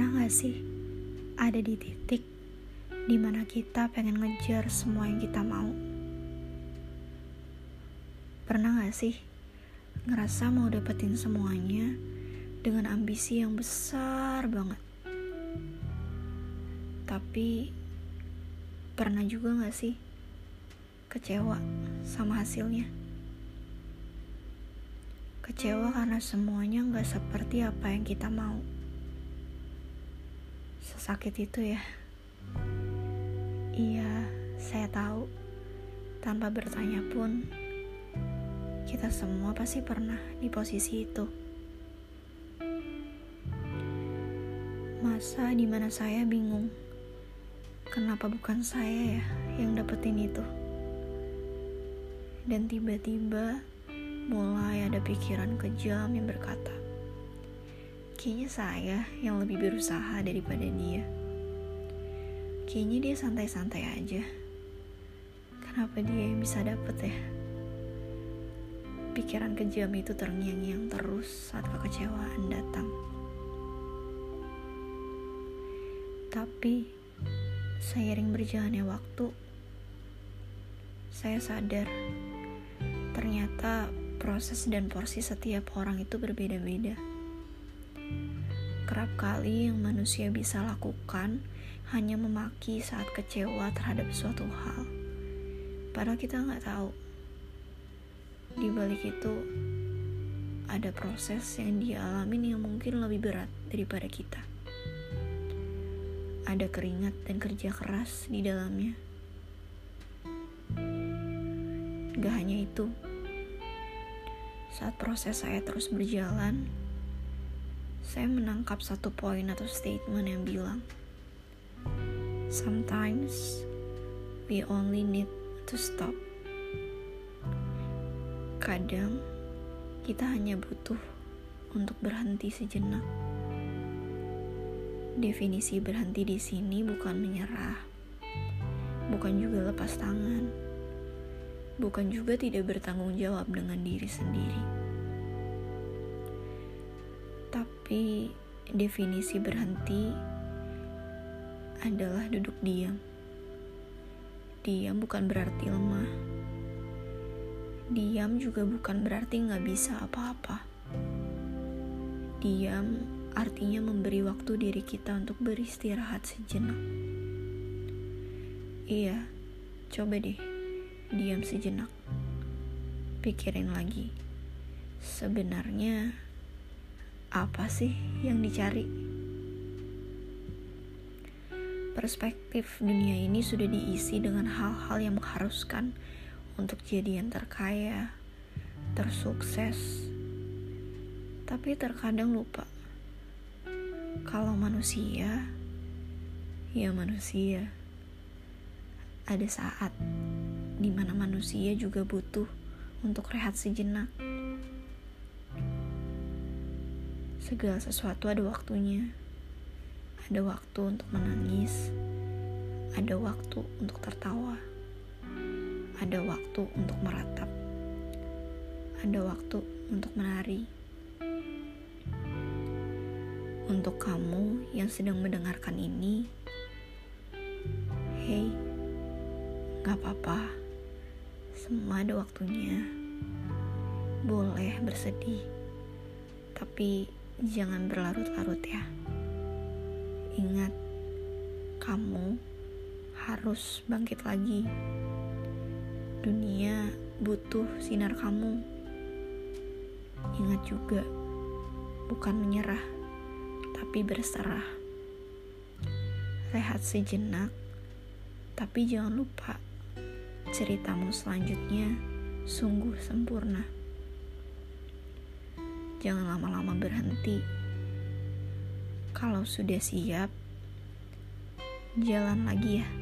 gak sih ada di titik di mana kita pengen ngejar semua yang kita mau? Pernah gak sih ngerasa mau dapetin semuanya dengan ambisi yang besar banget? Tapi pernah juga gak sih kecewa sama hasilnya? Kecewa karena semuanya gak seperti apa yang kita mau. Sesakit itu ya. Iya, saya tahu. Tanpa bertanya pun, kita semua pasti pernah di posisi itu. Masa di mana saya bingung, kenapa bukan saya ya yang dapetin itu? Dan tiba-tiba mulai ada pikiran kejam yang berkata, kayaknya saya yang lebih berusaha daripada dia. Kayaknya dia santai-santai aja. Kenapa dia yang bisa dapet ya? Pikiran kejam itu terngiang-ngiang terus saat kekecewaan datang. Tapi, seiring berjalannya waktu, saya sadar ternyata proses dan porsi setiap orang itu berbeda-beda. Kerap kali yang manusia bisa lakukan hanya memaki saat kecewa terhadap suatu hal. Padahal kita nggak tahu. Di balik itu ada proses yang dia alami yang mungkin lebih berat daripada kita. Ada keringat dan kerja keras di dalamnya. Gak hanya itu, saat proses saya terus berjalan, saya menangkap satu poin atau statement yang bilang, Sometimes we only need to stop. Kadang kita hanya butuh untuk berhenti sejenak. Definisi berhenti di sini bukan menyerah, bukan juga lepas tangan bukan juga tidak bertanggung jawab dengan diri sendiri. Tapi definisi berhenti adalah duduk diam. Diam bukan berarti lemah. Diam juga bukan berarti nggak bisa apa-apa. Diam artinya memberi waktu diri kita untuk beristirahat sejenak. Iya, coba deh diam sejenak. Pikirin lagi. Sebenarnya apa sih yang dicari? Perspektif dunia ini sudah diisi dengan hal-hal yang mengharuskan untuk jadi yang terkaya, tersukses. Tapi terkadang lupa kalau manusia ya manusia ada saat di mana manusia juga butuh untuk rehat sejenak. Segala sesuatu ada waktunya. Ada waktu untuk menangis, ada waktu untuk tertawa, ada waktu untuk meratap, ada waktu untuk menari. Untuk kamu yang sedang mendengarkan ini, hey, gak apa-apa semua ada waktunya. Boleh bersedih, tapi jangan berlarut-larut ya. Ingat, kamu harus bangkit lagi. Dunia butuh sinar kamu. Ingat juga, bukan menyerah, tapi berserah. Rehat sejenak, tapi jangan lupa ceritamu selanjutnya sungguh sempurna. Jangan lama-lama berhenti. Kalau sudah siap, jalan lagi ya.